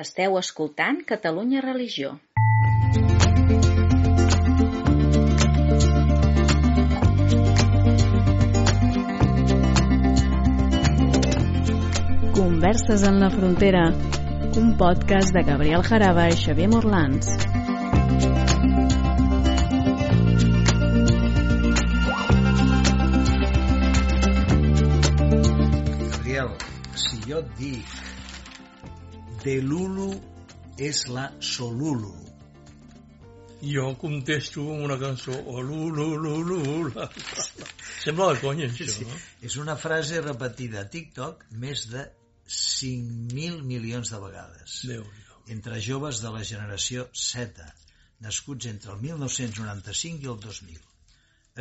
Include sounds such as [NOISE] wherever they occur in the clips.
Esteu escoltant Catalunya Religió. Converses en la frontera, un podcast de Gabriel Jaraba i Xavier Morlans. Gabriel, si jo et dic de Lulu és la Solulu, Jo contesto amb una cançó, lu, lu, lu, lu, la, la, la. Sembla de conya, això, sí. no? és una frase repetida a TikTok més de 5.000 milions de vegades. déu entre joves de la generació Z, nascuts entre el 1995 i el 2000.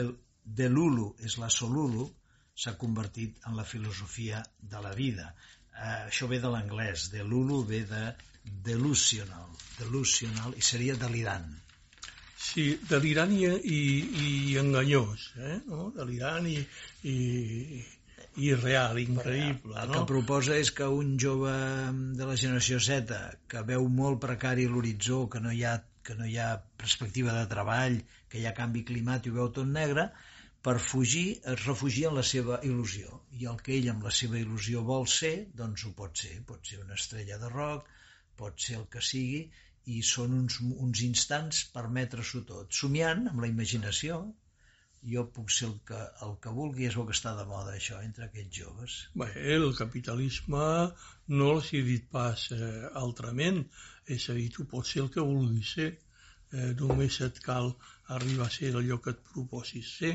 El de Lulu és la Solulu s'ha convertit en la filosofia de la vida. Eh, això ve de l'anglès, de Lulu ve de delusional, delusional i seria delirant. Sí, delirant i, i, i enganyós, eh? No? Delirant i, i, i real, increïble, El no? que proposa és que un jove de la generació Z que veu molt precari l'horitzó, que no hi ha que no hi ha perspectiva de treball, que hi ha canvi climàtic i ho veu tot negre, per fugir es refugia en la seva il·lusió. I el que ell amb la seva il·lusió vol ser, doncs ho pot ser. Pot ser una estrella de rock, pot ser el que sigui, i són uns, uns instants per metre-s'ho tot. Somiant amb la imaginació, jo puc ser el que, el que vulgui, és el que està de moda això entre aquests joves. Bé, el capitalisme no he dit pas eh, altrament, és a dir, tu pots ser el que vulguis ser, eh, només et cal arribar a ser allò que et proposis ser,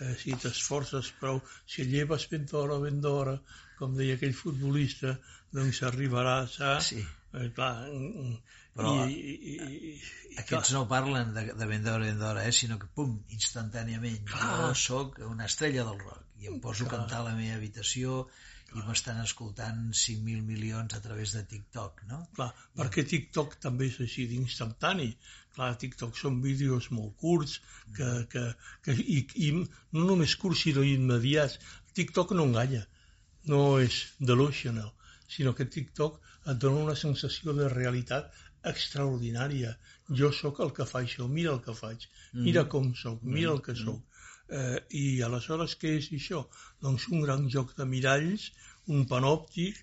eh, si t'esforces prou, si lleves ben d'hora, ben d'hora, com deia aquell futbolista, doncs arribaràs a... Sí. Eh, clar, mm, Però i, i, i, i, Aquests no parlen de, de ben d'hora ben d'hora, eh? sinó que, pum, instantàniament, Clar. jo sóc una estrella del rock i em poso a Clar. cantar a la meva habitació i m'estan escoltant 5.000 milions a través de TikTok, no? Clar, perquè TikTok també és així d'instantani. Clar, TikTok són vídeos molt curts que, que, que, i, i no només curts sinó immediats. TikTok no enganya, no és delusional, sinó que TikTok et dona una sensació de realitat extraordinària. Jo sóc el que fa això, mira el que faig, mira com sóc, mira el que sóc. Eh, I aleshores què és això? Doncs un gran joc de miralls, un panòptic,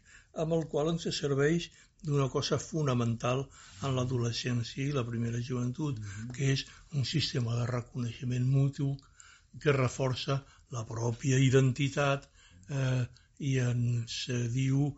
amb el qual ens serveix d'una cosa fonamental en l'adolescència i la primera joventut, que és un sistema de reconeixement mutu que reforça la pròpia identitat eh, i ens eh, diu,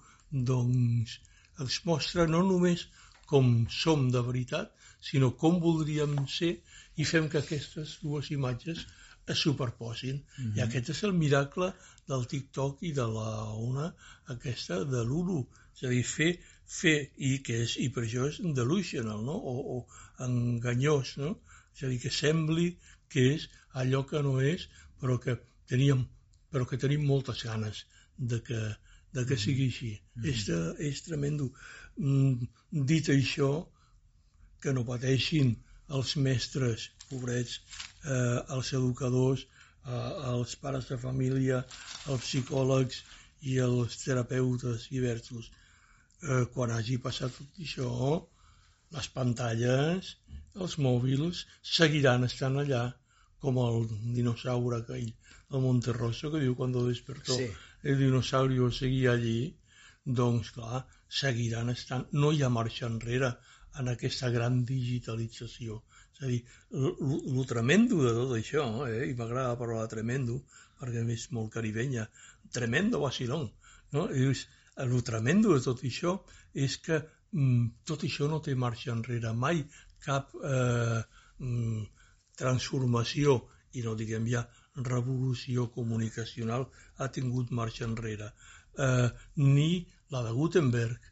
doncs, ens mostra no només com som de veritat, sinó com voldríem ser i fem que aquestes dues imatges es superposin. Mm -hmm. I aquest és el miracle del TikTok i de la ona aquesta de l'Ulu. És a dir, fer, fer, i, que és, i per això és delusional, no? o, o enganyós, no? És a dir, que sembli que és allò que no és, però que teníem, però que tenim moltes ganes de que, de que sigui així. Mm -hmm. és, és tremendo. Mm, dit això, que no pateixin els mestres, pobrets, eh, els educadors, eh, els pares de família, els psicòlegs i els terapeutes diversos. Eh, quan hagi passat tot això, les pantalles, els mòbils, seguiran estant allà, com el dinosaure aquell, el Monterroso, que diu quan despertó Sí. el dinosaurio seguia allí, doncs clar, seguiran estant, no hi ha marxa enrere en aquesta gran digitalització. És a dir, el tremendo de tot això, eh? i m'agrada parlar de tremendo, perquè és molt caribenya, tremendo vacilón, no? I dius, el tremendo de tot això és que mm, tot això no té marxa enrere mai, cap eh, mm, transformació, i no diguem ja revolució comunicacional, ha tingut marxa enrere. Eh, ni la de Gutenberg,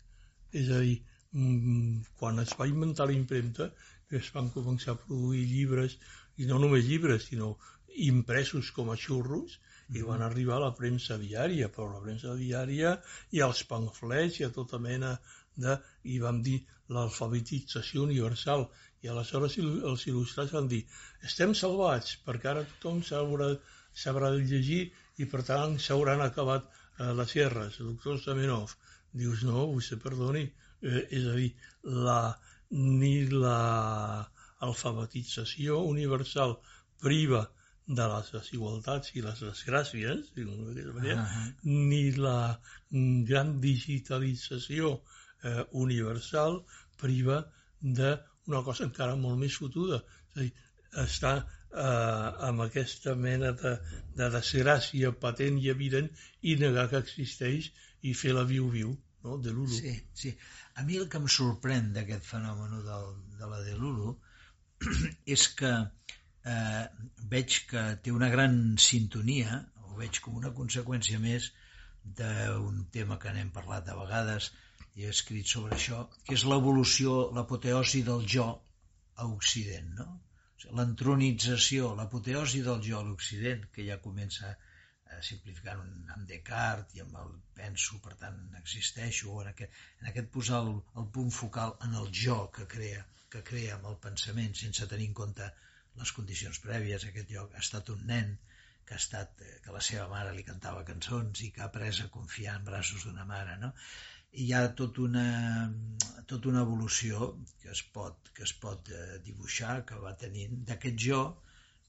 és a dir, mm, quan es va inventar la impremta, es van començar a produir llibres, i no només llibres, sinó impresos com a xurros, i van arribar a la premsa diària, però la premsa diària i als pamflets i a tota mena de... i vam dir l'alfabetització universal, i aleshores els il·lustrats van dir estem salvats, perquè ara tothom sabrà, sabrà llegir i per tant s'hauran acabat eh, les guerres, el doctor Zamenhof. Dius, no, vostè perdoni, Eh, és a dir, la, ni la alfabetització universal priva de les desigualtats i les desgràcies, manera, uh -huh. ni la gran digitalització eh, universal priva d'una cosa encara molt més fotuda. És a dir, està eh, amb aquesta mena de, de desgràcia patent i evident i negar que existeix i fer la viu-viu no? de l'Ulu. Sí, sí. A mi el que em sorprèn d'aquest fenomen del, de la de l'Ulu [CLEARS THROAT] és que eh, veig que té una gran sintonia, o veig com una conseqüència més d'un tema que n'hem parlat a vegades i he escrit sobre això, que és l'evolució, l'apoteosi del jo a Occident, no? l'entronització, l'apoteosi del jo a l'Occident, que ja comença a simplificar amb Descartes i amb el penso, per tant existeixo, en aquest, en aquest posar el, el punt focal en el jo que crea, que crea amb el pensament sense tenir en compte les condicions prèvies. Aquest lloc ha estat un nen que ha estat, eh, que la seva mare li cantava cançons i que ha après a confiar en braços d'una mare, no? i hi ha tot una, tota una evolució que es pot, que es pot eh, dibuixar, que va tenint d'aquest jo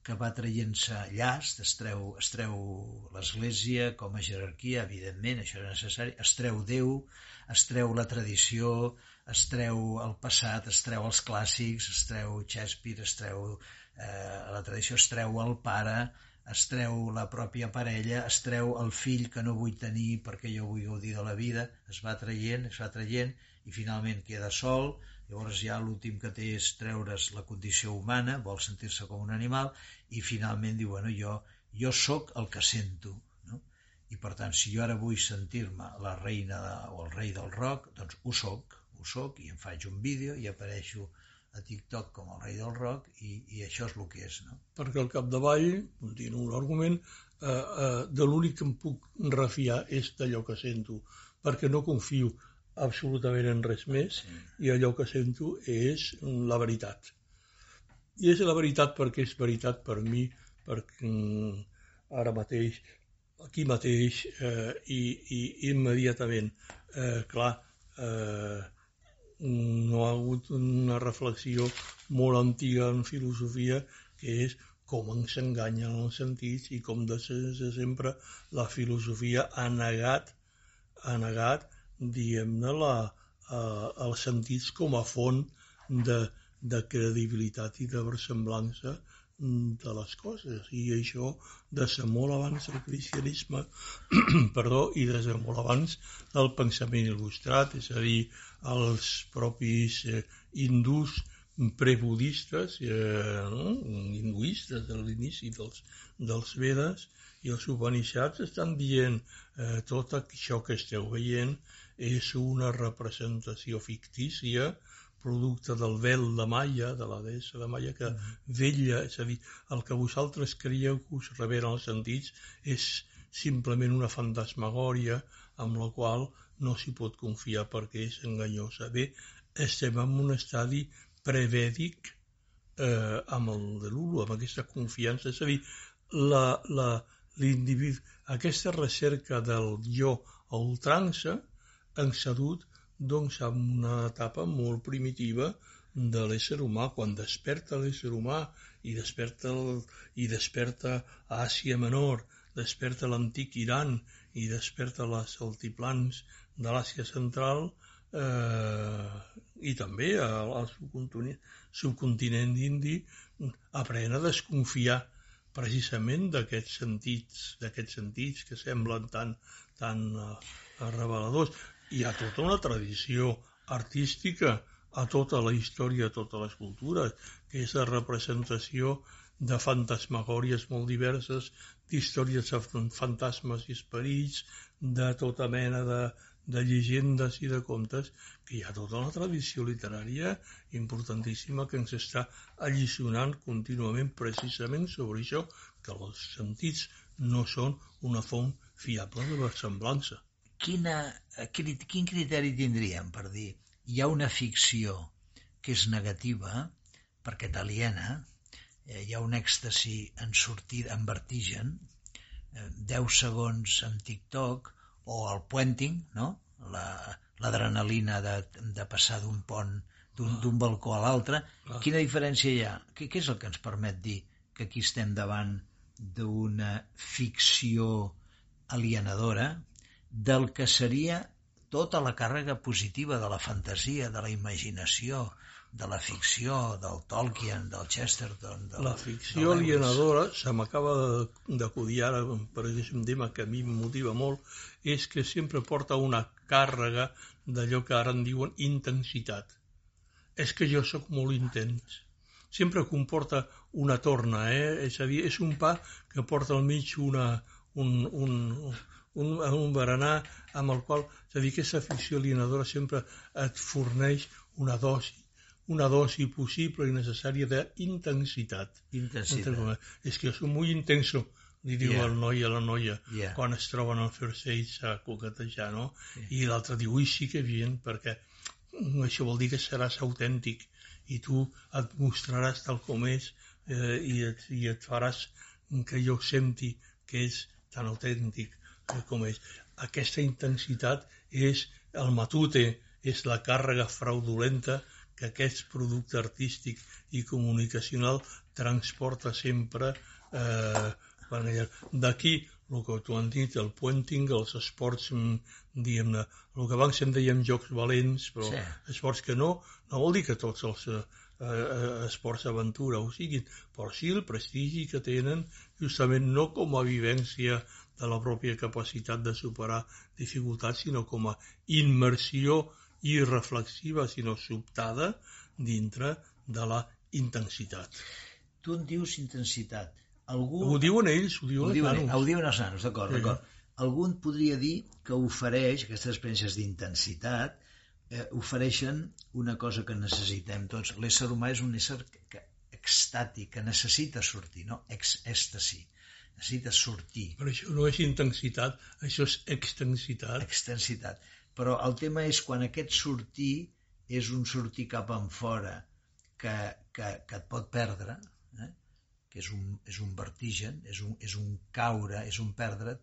que va traient-se llast, es treu, es treu l'Església com a jerarquia, evidentment, això era necessari, es treu Déu, es treu la tradició, es treu el passat, es treu els clàssics, es treu Shakespeare, es treu eh, la tradició, es treu el pare, es treu la pròpia parella, es treu el fill que no vull tenir perquè jo vull gaudir de la vida, es va traient, es va traient i finalment queda sol, llavors ja l'últim que té és treure's la condició humana, vol sentir-se com un animal i finalment diu, bueno, jo, jo sóc el que sento, no? I per tant, si jo ara vull sentir-me la reina de, o el rei del rock, doncs ho soc, ho soc i em faig un vídeo i apareixo a TikTok com el rei del rock i, i això és el que és. No? Perquè al capdavall, continuo l'argument, eh, eh, de l'únic que em puc refiar és d'allò que sento, perquè no confio absolutament en res més sí. i allò que sento és la veritat. I és la veritat perquè és veritat per mi, perquè mm, ara mateix, aquí mateix eh, i, i immediatament, eh, clar, eh, no ha hagut una reflexió molt antiga en filosofia que és com ens enganyen els sentits i com de sempre la filosofia ha negat, ha negat diguem-ne, eh, els sentits com a font de, de credibilitat i de versemblança de les coses i això des de molt abans del cristianisme [CLEARS THROAT] perdó, i des de molt abans del pensament il·lustrat, és a dir, els propis eh, hindús prebudistes, eh, no? hinduistes de l'inici dels, dels Vedes i els Upanishads estan dient eh, tot això que esteu veient és una representació fictícia producte del vel de Maia, de la deessa de Maia, que vella, és a dir, el que vosaltres creieu que us reveren els sentits és simplement una fantasmagòria amb la qual no s'hi pot confiar perquè és enganyosa. Bé, estem en un estadi prevèdic eh, amb el de l'Ulu, amb aquesta confiança, és a dir, l'individu, aquesta recerca del jo a ultrança ens ha dut doncs en una etapa molt primitiva de l'ésser humà, quan desperta l'ésser humà i desperta, el, i desperta Àsia Menor, desperta l'antic Iran i desperta les altiplans de l'Àsia Central eh, i també al subcontinent, subcontinent indi aprèn a desconfiar precisament d'aquests sentits, d'aquests sentits que semblen tan, tan uh, reveladors hi ha tota una tradició artística a tota la història, a totes les cultures, que és la representació de fantasmagòries molt diverses, d'històries de fantasmes i esperits, de tota mena de, de llegendes i de contes, que hi ha tota una tradició literària importantíssima que ens està alliçonant contínuament precisament sobre això, que els sentits no són una font fiable de versemblança quina, quin criteri tindríem per dir hi ha una ficció que és negativa perquè t'aliena, eh, hi ha un èxtasi en sortir en vertigen, eh, 10 segons en TikTok o el puenting, no? la, l'adrenalina de, de passar d'un pont, d'un balcó a l'altre. Quina diferència hi ha? Què, què és el que ens permet dir que aquí estem davant d'una ficció alienadora del que seria tota la càrrega positiva de la fantasia, de la imaginació, de la ficció, del Tolkien, del Chesterton... Del, la ficció alienadora, se m'acaba d'acudir ara, per exemple, un tema que a mi em motiva molt, és que sempre porta una càrrega d'allò que ara en diuen intensitat. És que jo sóc molt intens. Sempre comporta una torna, eh? és a dir, és un pa que porta al mig una, un, un, un, un berenar amb el qual, és a dir, aquesta ficció alienadora sempre et forneix una dosi una dosi possible i necessària d'intensitat. Intensitat. És que soc molt intenso, li diu yeah. el noi a la noia yeah. quan es troben al first aid a coquetejar, no? Yeah. I l'altre diu, ui, sí que bien, perquè això vol dir que seràs autèntic i tu et mostraràs tal com és eh, i, et, i et faràs que jo senti que és tan autèntic com és. Aquesta intensitat és el matute, és la càrrega fraudulenta que aquest producte artístic i comunicacional transporta sempre eh, d'aquí el que tu han dit, el puenting, els esports, mm, diguem-ne, el que abans en dèiem jocs valents, però sí. esports que no, no vol dir que tots els eh, eh, esports d'aventura ho siguin, però sí el prestigi que tenen justament no com a vivència de la pròpia capacitat de superar dificultats, sinó com a immersió i reflexiva, sinó sobtada, dintre de la intensitat. Tu en dius intensitat. Algú... Ho diuen ells, ho diuen, ho diuen els nanos. Ho diuen els nanos, d'acord, sí. d'acord. Algú podria dir que ofereix, aquestes experiències d'intensitat, eh, ofereixen una cosa que necessitem tots. L'ésser humà és un ésser que, que, extàtic, que necessita sortir, no? Ex èxtasi. Necessita sortir. Però això no és intensitat, això és extensitat. Extensitat però el tema és quan aquest sortir és un sortir cap en fora que, que, que et pot perdre, eh? que és un, és un vertigen, és un, és un caure, és un perdre't,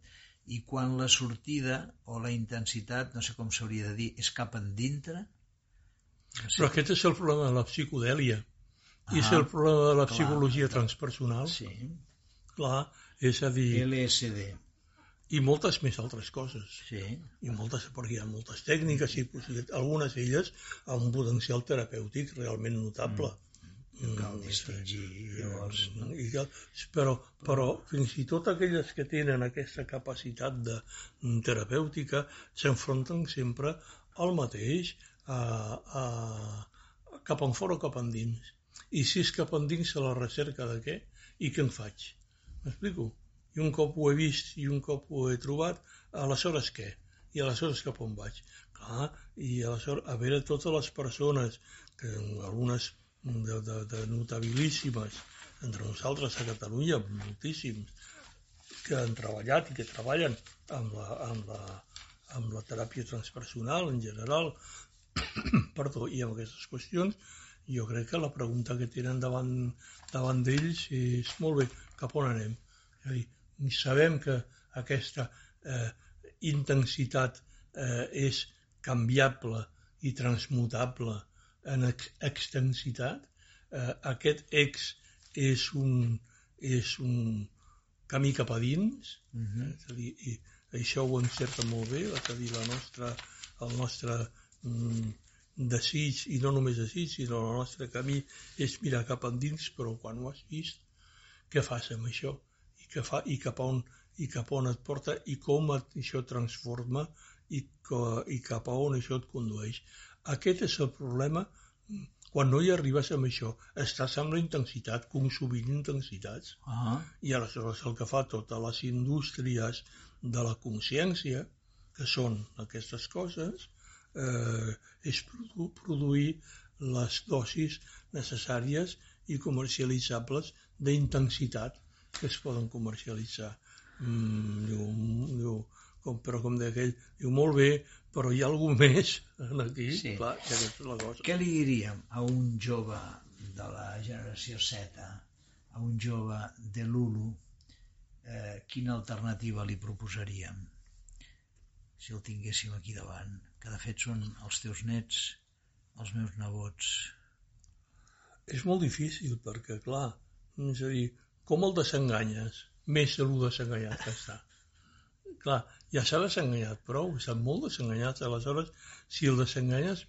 i quan la sortida o la intensitat, no sé com s'hauria de dir, és cap endintre... No sé Però aquest és el problema de la psicodèlia. Ah, I és el problema de la clar, psicologia transpersonal. Sí. Clar, és a dir... LSD i moltes més altres coses. Sí. I moltes, perquè hi ha moltes tècniques i algunes d'elles amb un potencial terapèutic realment notable. Mm. Cal distingir, llavors... No? I cal, però, però fins i tot aquelles que tenen aquesta capacitat de mm, terapèutica s'enfronten sempre al mateix, a, a, a, cap en fora o cap endins. I si és cap endins a la recerca de què? I què en faig? M'explico? i un cop ho he vist i un cop ho he trobat, aleshores què? I aleshores cap on vaig? Clar, i aleshores, a veure totes les persones, que algunes de, de, de notabilíssimes, entre nosaltres a Catalunya, moltíssims, que han treballat i que treballen amb la, amb la, amb la teràpia transpersonal en general, [COUGHS] perdó, i amb aquestes qüestions, jo crec que la pregunta que tenen davant, davant d'ells és molt bé, cap on anem? És a dir, sabem que aquesta eh, intensitat eh, és canviable i transmutable en ex extensitat. Eh, aquest ex és un, és un camí cap a dins, uh mhm. -huh. eh, és a dir, i això ho encerta molt bé, és a dir, la nostra, el nostre mm, desig, i no només desig, sinó el nostre camí és mirar cap endins, però quan ho has vist, què fas amb això? que fa i cap on, i cap on et porta i com et, això transforma i, que, i cap a on això et condueix. Aquest és el problema quan no hi arribes amb això, estàs amb la intensitat, consumint intensitats. Uh -huh. I aleshores el que fa totes les indústries de la consciència, que són aquestes coses, eh, és produ produir les dosis necessàries i comercialitzables d'intensitat que es poden comercialitzar. Mm, diu, diu, com, però com d'aquell, diu, molt bé, però hi ha alguna més aquí, sí. clar, que és la cosa. Què li diríem a un jove de la generació Z, a un jove de l'Ulu, eh, quina alternativa li proposaríem si el tinguéssim aquí davant, que de fet són els teus nets, els meus nebots. És molt difícil perquè, clar, és a dir, com el desenganyes? Més de lo desenganyat que està. Clar, ja s'ha desenganyat prou, està molt desenganyat. Aleshores, si el desenganyes,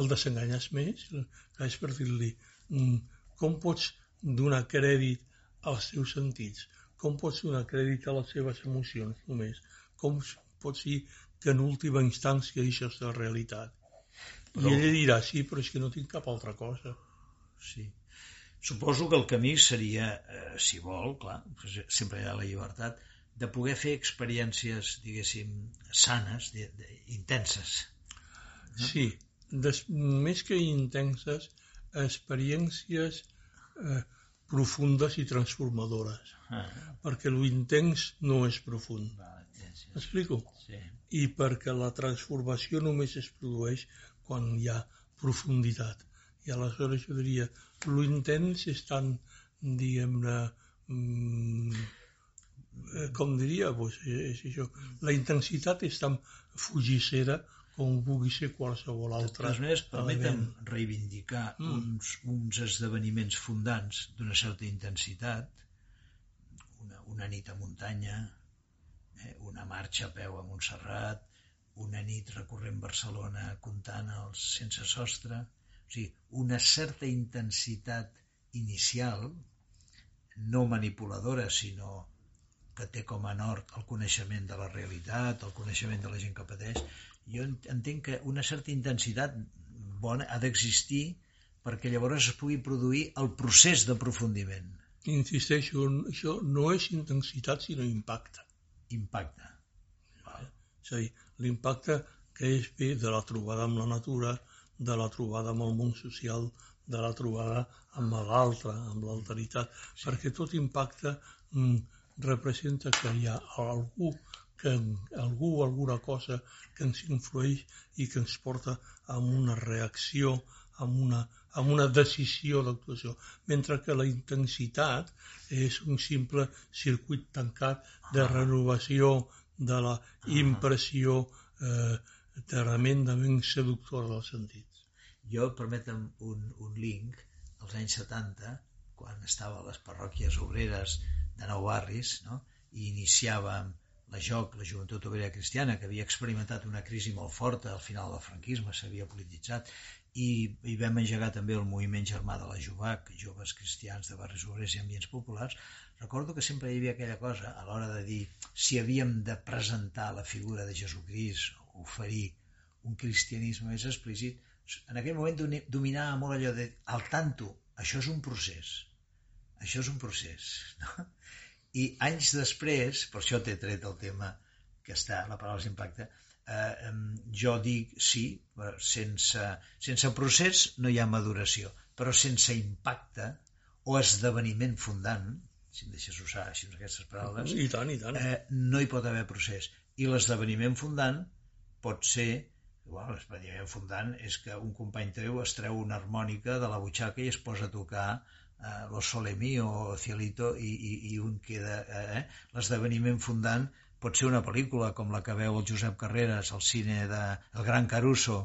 el desenganyes més, és per dir-li, mm, com pots donar crèdit als teus sentits? Com pots donar crèdit a les seves emocions només? Com pots dir que en última instància això és la realitat? Però... I ella dirà, sí, però és que no tinc cap altra cosa. Sí. Suposo que el camí seria, eh, si vol, clar, sempre hi ha la llibertat, de poder fer experiències, diguéssim, sanes, de, de, intenses. No? Sí, des, més que intenses, experiències eh, profundes i transformadores. Ah. Perquè lo intens no és profund. M'explico? Sí. I perquè la transformació només es produeix quan hi ha profunditat. I aleshores jo diria, lo intens és tan, diguem-ne, mm, eh, com diria, pues, és això, la intensitat és tan fugissera com pugui ser qualsevol altra. De totes permeten reivindicar mm. uns, uns esdeveniments fundants d'una certa intensitat, una, una nit a muntanya, eh, una marxa a peu a Montserrat, una nit recorrent Barcelona comptant els sense sostre, o sigui, una certa intensitat inicial, no manipuladora, sinó que té com a nord el coneixement de la realitat, el coneixement de la gent que pateix, jo entenc que una certa intensitat bona ha d'existir perquè llavors es pugui produir el procés d'aprofundiment. Insisteixo, això no és intensitat, sinó impacte. Impacte. Val. És a dir, l'impacte que és bé de la trobada amb la natura, de la trobada amb el món social, de la trobada amb l'altre, amb l'alteritat, sí. perquè tot impacte mm, representa que hi ha algú que algú o alguna cosa que ens influeix i que ens porta a una reacció, a una, a una decisió d'actuació, mentre que la intensitat és un simple circuit tancat de ah. renovació de la ah. impressió eh, tremendament seductora dels sentits. Jo, permetem un, un link, als anys 70, quan estava a les parròquies obreres de nou barris, no? i iniciàvem la JOC, la Joventut Obrera Cristiana, que havia experimentat una crisi molt forta al final del franquisme, s'havia polititzat, i, i vam engegar també el moviment germà de la JOVAC, joves cristians de barris obrers i ambients populars, recordo que sempre hi havia aquella cosa a l'hora de dir si havíem de presentar la figura de Jesucrist, oferir un cristianisme més explícit, en aquell moment dominava molt allò de al tanto, això és un procés, això és un procés. [LAUGHS] No? I anys després, per això t'he tret el tema que està, la paraula impacte, eh, jo dic sí, sense, sense procés no hi ha maduració, però sense impacte o esdeveniment fundant, si em deixes usar així aquestes paraules, I tant, i tant. Eh, no hi pot haver procés. I l'esdeveniment fundant pot ser bueno, l'expedient fundant és que un company teu es treu una harmònica de la butxaca i es posa a tocar eh, Lo Sole Mio o Cielito i, i, i un queda... Eh? L'esdeveniment fundant pot ser una pel·lícula com la que veu el Josep Carreras al cine de El Gran Caruso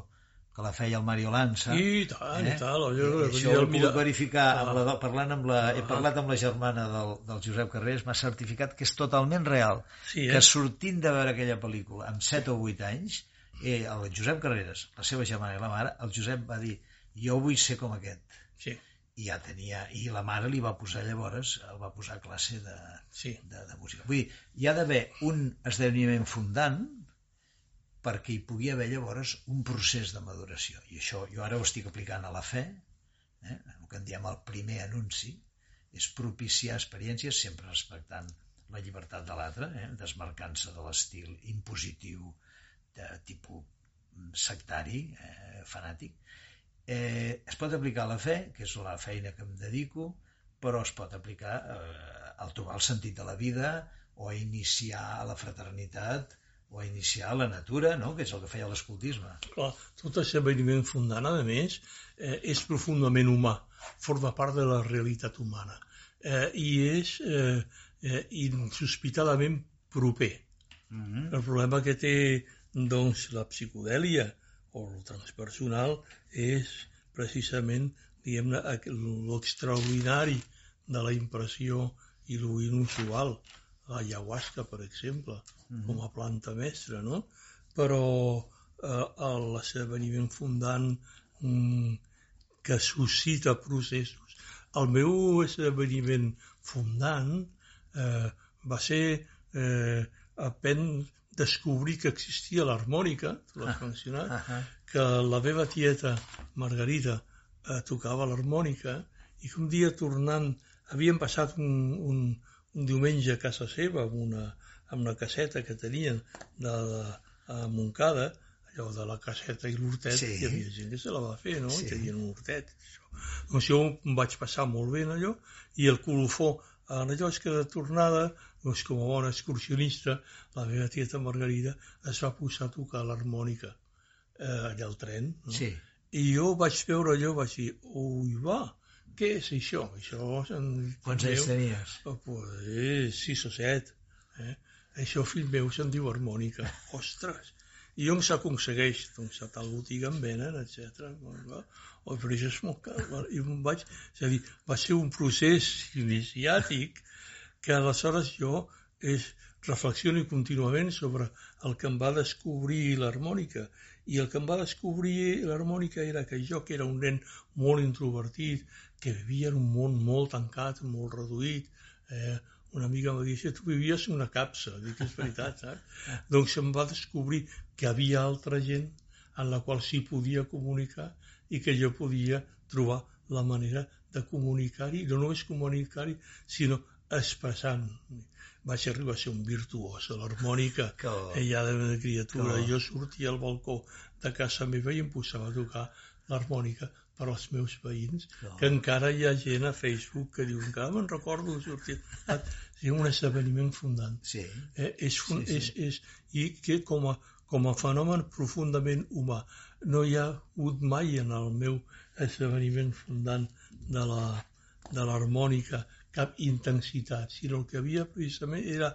que la feia el Mario Lanza. I tant, eh? i tal. Jo, I això ho he pogut verificar, amb la, parlant amb la, he parlat amb la germana del, del Josep Carreras, m'ha certificat que és totalment real, sí, eh? que sortint de veure aquella pel·lícula amb 7 o 8 anys, eh, el Josep Carreras, la seva germana i la mare, el Josep va dir, jo vull ser com aquest. Sí. I ja tenia, i la mare li va posar llavors, el va posar a classe de, sí. de, de música. Vull dir, hi ha d'haver un esdeveniment fundant perquè hi pugui haver llavors un procés de maduració. I això jo ara ho estic aplicant a la fe, eh? el que en diem el primer anunci, és propiciar experiències sempre respectant la llibertat de l'altre, eh? desmarcant-se de l'estil impositiu, de tipus sectari, eh, fanàtic. Eh, es pot aplicar a la fe, que és la feina que em dedico, però es pot aplicar eh, al trobar el sentit de la vida o a iniciar la fraternitat o a iniciar la natura, no? que és el que feia l'escoltisme. Clar, tot aquest esdeveniment fundant, a més, eh, és profundament humà, forma part de la realitat humana eh, i és eh, eh, insospitadament proper. Mm -hmm. El problema que té Doncs la psicodèlia o el transpersonal és precisament diguem-ne l'extraordinari de la impressió i lo inusual la ayahuasca, per exemple, mm -hmm. com a planta mestra, no? Però eh, l'esdeveniment fundant mm, que suscita processos. El meu esdeveniment fundant eh, va ser eh, pen descobrir que existia l'harmònica, tu l'has ah, mencionat, uh -huh. que la meva tieta Margarida eh, tocava l'harmònica i que un dia tornant havíem passat un, un, un diumenge a casa seva amb una, amb una caseta que tenien de, de, a Montcada allò de la caseta i l'hortet, sí. hi havia gent que se la va fer, no? Sí. Tenien un hortet. Això. Doncs jo em vaig passar molt bé en allò, i el colofó, en allò és que de tornada, doncs com a bona excursionista, la meva tieta Margarida es va posar a tocar l'harmònica eh, allà al tren. No? Sí. I jo vaig veure allò, vaig dir, ui, va, què és això? Això... Quants anys tenies? Oh, pues, sis o set. Eh? Això, fill meu, se'n diu harmònica. [LAUGHS] Ostres! i on s'aconsegueix doncs a tal botiga en venen, etc. O però això és molt car. I vaig, és a dir, va ser un procés iniciàtic que aleshores jo és, reflexiono contínuament sobre el que em va descobrir l'harmònica i el que em va descobrir l'harmònica era que jo, que era un nen molt introvertit, que vivia en un món molt tancat, molt reduït, eh, una amiga em dir, tu vivies en una capsa, dic és veritat, saps? [LAUGHS] doncs em va descobrir que havia altra gent en la qual s'hi podia comunicar i que jo podia trobar la manera de comunicar-hi, no només comunicar-hi, sinó expressant. Vaig arribar a ser un virtuós de l'harmònica, ella de criatura. Jo sortia al balcó de casa meva i em posava a tocar l'harmònica per als meus veïns, no. que encara hi ha gent a Facebook que diu, encara me'n recordo sortir. És un esdeveniment fundant. Sí. Eh, és, fun sí, sí. És, és, I que com a, com a fenomen profundament humà no hi ha hagut mai en el meu esdeveniment fundant de la de l'harmònica cap intensitat, sinó el que havia precisament era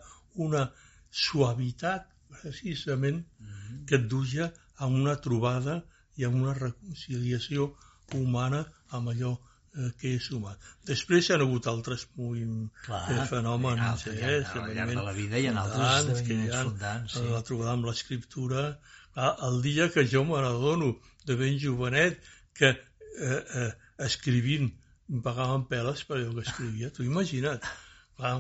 una suavitat precisament mm -hmm. que et duia a una trobada i a una reconciliació humana amb allò eh, que és humà. Després hi ha hagut altres Clar, eh, fenòmens, eh, ha, al llarg de la vida hi ha altres esdeveniments ha, fundants. Sí. La trobada amb l'escriptura. El dia que jo me n'adono de ben jovenet que eh, eh, escrivint em pagaven peles per allò que escrivia. Tu imagina't. Clar,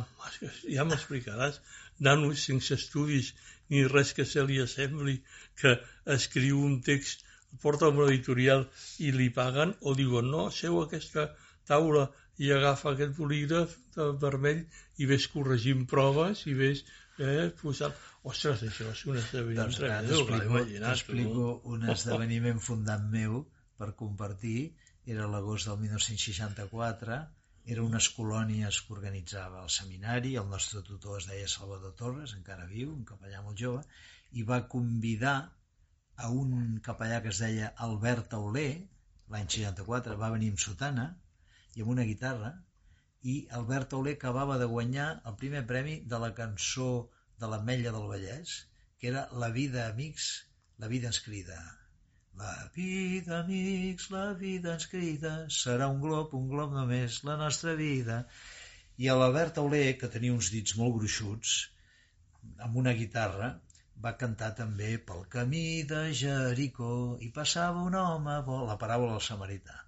ja m'explicaràs. Nano sense estudis ni res que se li assembli que escriu un text porta una editorial i li paguen o diuen no, seu aquesta taula i agafa aquest bolígraf vermell i ves corregint proves i ves eh, posant... Ostres, això és un esdeveniment doncs, tremendo, T'explico un esdeveniment fundat meu per compartir, era l'agost del 1964, era unes colònies que organitzava el seminari, el nostre tutor es deia Salvador Torres, encara viu, un capellà molt jove, i va convidar a un capellà que es deia Albert Tauler, l'any 64, va venir amb sotana i amb una guitarra, i Albert Tauler acabava de guanyar el primer premi de la cançó de l'Ametlla del Vallès, que era La vida, amics, la vida ens crida. La vida, amics, la vida ens crida, serà un glob, un glob només, la nostra vida. I l'Albert Tauler, que tenia uns dits molt gruixuts, amb una guitarra, va cantar també pel camí de Jericó i passava un home bo, la paràbola del samarità.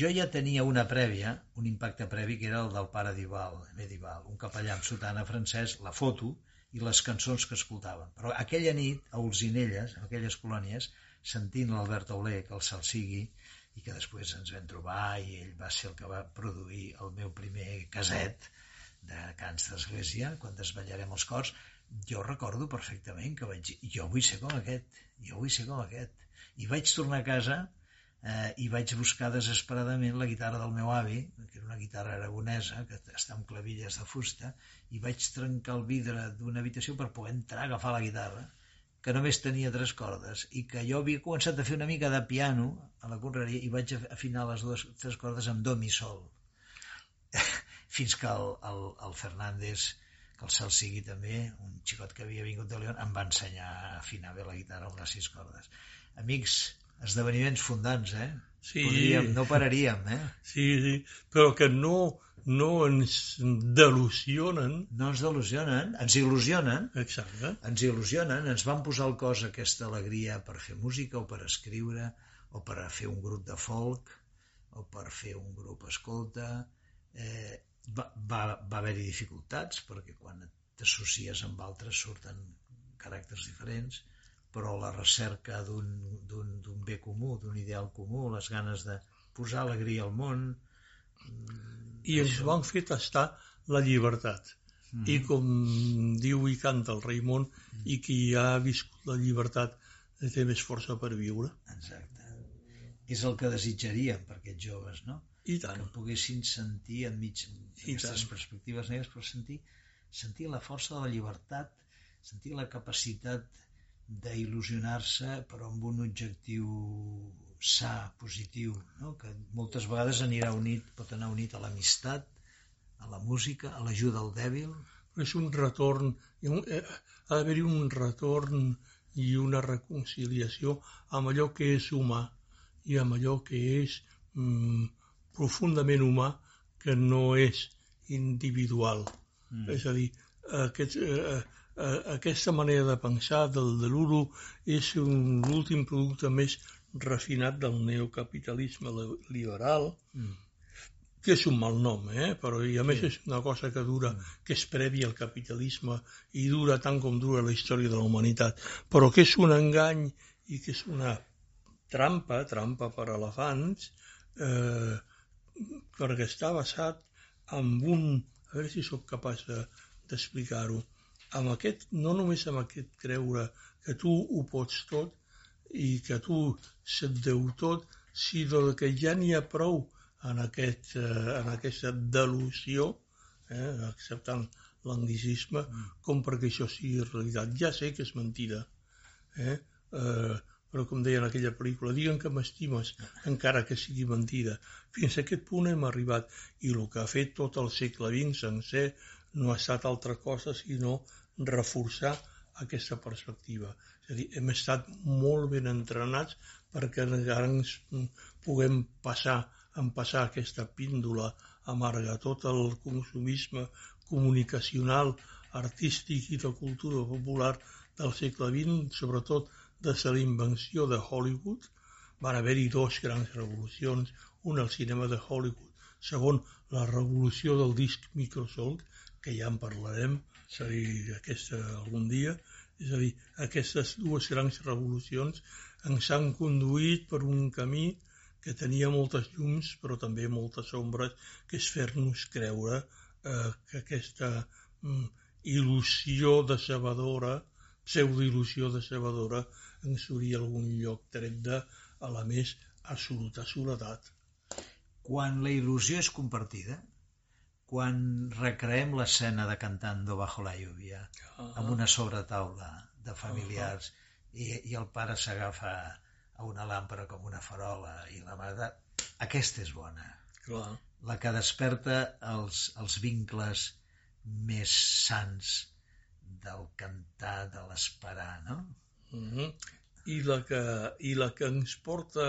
Jo ja tenia una prèvia, un impacte previ, que era el del pare Dival, medieval, un capellà amb sotana francès, la foto i les cançons que escoltaven. Però aquella nit, a Olzinelles, en aquelles colònies, sentint l'Albert Auler, que el sal sigui, i que després ens vam trobar i ell va ser el que va produir el meu primer caset de cants d'església, quan desvetllarem els cors, jo recordo perfectament que vaig dir, jo vull ser com aquest, jo vull ser com aquest. I vaig tornar a casa eh, i vaig buscar desesperadament la guitarra del meu avi, que era una guitarra aragonesa, que està amb clavilles de fusta, i vaig trencar el vidre d'una habitació per poder entrar a agafar la guitarra, que només tenia tres cordes, i que jo havia començat a fer una mica de piano a la correria i vaig afinar les dues, tres cordes amb do mi sol. [LAUGHS] Fins que el, el, el Fernández que el cel sigui també, un xicot que havia vingut de León, em va ensenyar a afinar bé la guitarra amb les sis cordes. Amics, esdeveniments fundants, eh? Sí. Podríem, no pararíem, eh? Sí, sí, però que no, no ens delusionen. No ens delusionen, ens il·lusionen, Exacte. ens il·lusionen, ens van posar al cos aquesta alegria per fer música o per escriure o per fer un grup de folk o per fer un grup escolta. Eh, va, va, va haver-hi dificultats perquè quan t'associes amb altres surten caràcters diferents però la recerca d'un bé comú, d'un ideal comú, les ganes de posar alegria al món... mm, I ens van fer tastar la llibertat. Mm. I com diu i canta el Raimon, i qui ha viscut la llibertat té més força per viure. Exacte. És el que desitjaríem per aquests joves, no? I que tant. poguessin sentir enmig d'aquestes perspectives negres, però sentir, sentir la força de la llibertat, sentir la capacitat d'il·lusionar-se però amb un objectiu sa, positiu, no? que moltes vegades anirà unit, pot anar unit a l'amistat, a la música, a l'ajuda al dèbil, és un retorn, ha eh, ha d'haver-hi un retorn i una reconciliació amb allò que és humà i amb allò que és mm, profundament humà que no és individual. Mm. És a dir, aquest, eh, eh, aquesta manera de pensar del de l'Uru és un- l'últim producte més refinat del neocapitalisme li- liberal, Mm. que és un mal nom, eh? però i a més és una cosa que dura, que és prèvia al capitalisme i dura tant com dura la història de la humanitat, però que és un engany i que és una trampa, trampa per elefants, eh, perquè està basat en un, a veure si sóc capaç de- d'explicar-ho, amb aquest, no només amb aquest creure que tu ho pots tot i que tu se't deu tot, sinó que ja n'hi ha prou en, aquest, eh, en aquesta delusió, eh, acceptant l'anglicisme, com perquè això sigui realitat. Ja sé que és mentida, eh? Eh, però com deia en aquella pel·lícula, diguen que m'estimes encara que sigui mentida. Fins a aquest punt hem arribat i el que ha fet tot el segle XX sencer no ha estat altra cosa sinó reforçar aquesta perspectiva. És a dir, hem estat molt ben entrenats perquè encara ens puguem passar, empassar aquesta píndola amarga, tot el consumisme comunicacional, artístic i de cultura popular del segle XX, sobretot des de la invenció de Hollywood, van haver-hi dos grans revolucions, una al cinema de Hollywood, segon la revolució del disc microsolt, que ja en parlarem, és a dir, aquesta algun dia, és a dir, aquestes dues grans revolucions ens han conduït per un camí que tenia moltes llums però també moltes ombres, que és fer-nos creure eh, que aquesta mm, il·lusió decebedora, pseudo-il·lusió decebedora, ens duria a algun lloc tret de a la més absoluta soledat. Quan la il·lusió és compartida, quan recreem l'escena de Cantando bajo la lluvia, amb una sobretaula de familiars, i, i el pare s'agafa a una làmpara com una farola i la mare... Aquesta és bona. Clar. La que desperta els, els vincles més sants del cantar, de l'esperar, no? Mm -hmm. I, la que, I la que ens porta,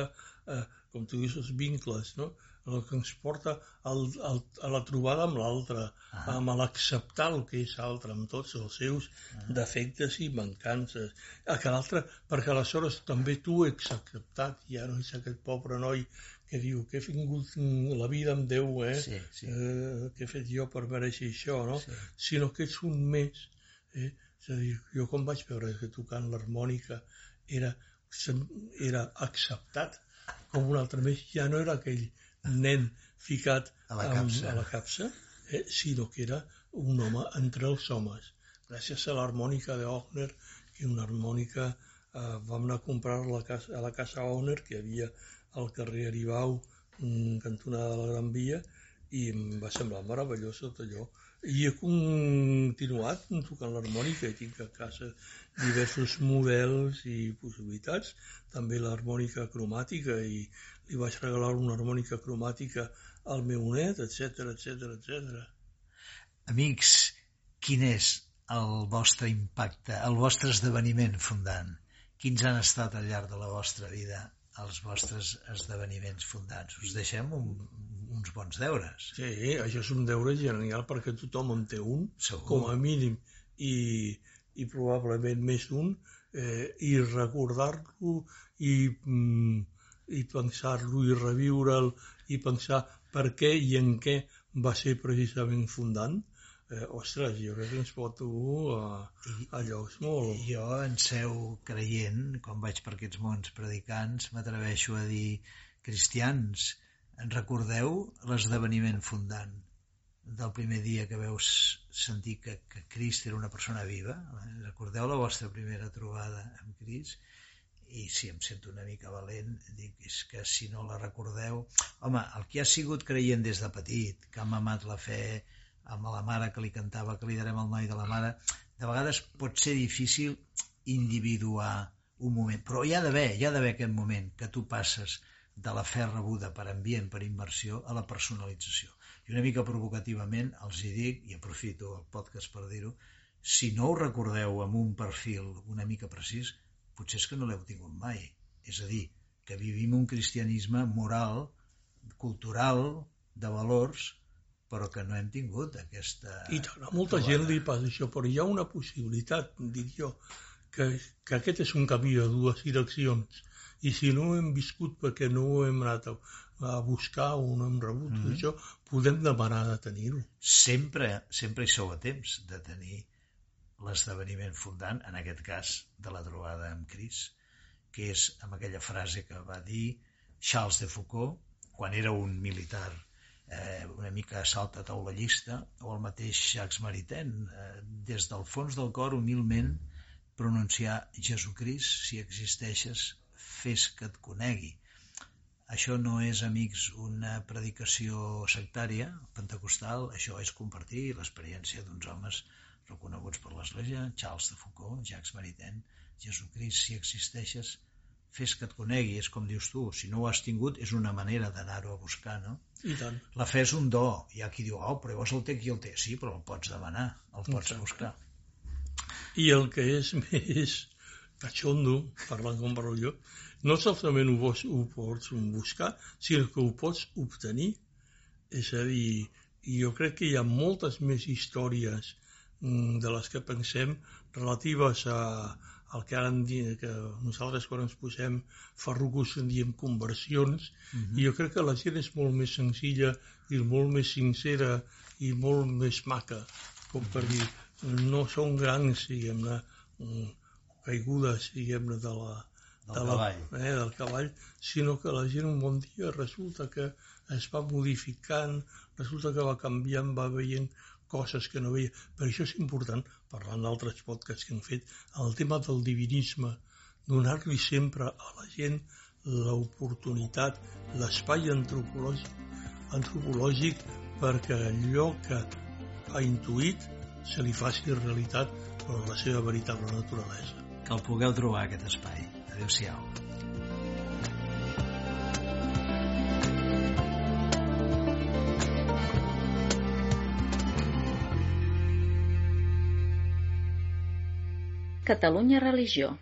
eh, com tu dius, els vincles, no? El que ens porta al, al, a la trobada amb l'altre, Ah. amb l'acceptar el que és altre, amb tots els seus defectes i mancances. A que l'altre, perquè aleshores també tu ets acceptat, ja no ets aquest pobre noi que diu que he tingut la vida amb Déu, eh? Sí, sí. eh què he fet jo per mereixer això, no? Sí. Sinó que ets un més. Eh? És a dir, jo quan vaig veure que tocant l'harmònica era, era acceptat com un altre més, ja no era aquell nen ficat A la amb- capsa. a la capsa eh? sinó que era un home entre els homes. Gràcies a l'harmònica de Ogner, que una harmònica eh, vam anar a comprar a la casa, a la casa Ogner, que havia al carrer Aribau, cantonada de la Gran Via, i em va semblar meravellós tot allò. I he continuat tocant l'harmònica i tinc a casa diversos models i possibilitats, també l'harmònica cromàtica i li vaig regalar una harmònica cromàtica al meu net, etc etc etc. Amics, quin és el vostre impacte, el vostre esdeveniment fundant? Quins han estat al llarg de la vostra vida els vostres esdeveniments fundants? Us deixem un, uns bons deures. Sí, això és un deure genial perquè tothom en té un, Segur. com a mínim, i, i probablement més d'un, eh, i recordar-lo i, mm, i pensar-lo i reviure'l i pensar per què i en què va ser precisament fundant, eh, ostres, jo crec que ens pot dur a, a llocs molt... Jo, en seu creient, quan vaig per aquests mons predicants, m'atreveixo a dir cristians, en recordeu l'esdeveniment fundant del primer dia que veus sentir que, que Crist era una persona viva? Recordeu la vostra primera trobada amb Crist? i si em sento una mica valent, dic, és que si no la recordeu... Home, el que ha sigut creient des de petit, que ha mamat la fe amb la mare que li cantava, que li darem el noi de la mare, de vegades pot ser difícil individuar un moment, però hi ha d'haver, hi ha d'haver aquest moment que tu passes de la fe rebuda per ambient, per immersió, a la personalització. I una mica provocativament els hi dic, i aprofito el podcast per dir-ho, si no ho recordeu amb un perfil una mica precís, potser és que no l'heu tingut mai. És a dir, que vivim un cristianisme moral, cultural, de valors, però que no hem tingut aquesta... I tant, a molta gent li passa això, però hi ha una possibilitat, dic jo, que, que aquest és un camí de dues direccions i si no ho hem viscut perquè no ho hem anat a, a buscar o no hem rebut mm -hmm. això, podem demanar de tenir-ho. Sempre, sempre hi sou a temps de tenir l'esdeveniment fundant, en aquest cas de la trobada amb Cris, que és amb aquella frase que va dir Charles de Foucault quan era un militar eh, una mica salta taulallista, o el mateix Jacques Maritain, eh, des del fons del cor, humilment, pronunciar Jesucrist, si existeixes, fes que et conegui. Això no és, amics, una predicació sectària, pentecostal, això és compartir l'experiència d'uns homes reconeguts per l'Església, Charles de Foucault, Jacques Maritain, Jesucrist, si existeixes, fes que et conegui, és com dius tu, si no ho has tingut és una manera d'anar-ho a buscar, no? I tant. La fe és un do, hi ha qui diu, oh, però llavors el té qui el té, sí, però el pots demanar, el pots Exacte. buscar. I el que és [LAUGHS] més cachondo, parlant com parlo jo, no solament ho pots, ho pots buscar, sinó que ho pots obtenir. És a dir, jo crec que hi ha moltes més històries mm, de les que pensem relatives a, al que ara que nosaltres quan ens posem ferrucos en diem conversions, Mhm. mm -hmm. i jo crec que la gent és molt més senzilla i molt més sincera i molt més maca, com per dir, no són grans, diguem-ne, caigudes, diguem-ne, de la, Del de cavall. La, eh, del cavall, sinó que la gent un bon dia resulta que es va modificant, resulta que va canviant, va veient coses que no veia. Per això és important, parlant d'altres podcasts que hem fet, el tema del divinisme, donar-li sempre a la gent l'oportunitat, l'espai antropològic, antropològic perquè allò que ha intuït se li faci realitat per la seva veritable naturalesa. Que el pugueu trobar, aquest espai. Adéu-siau. Catalunya Religió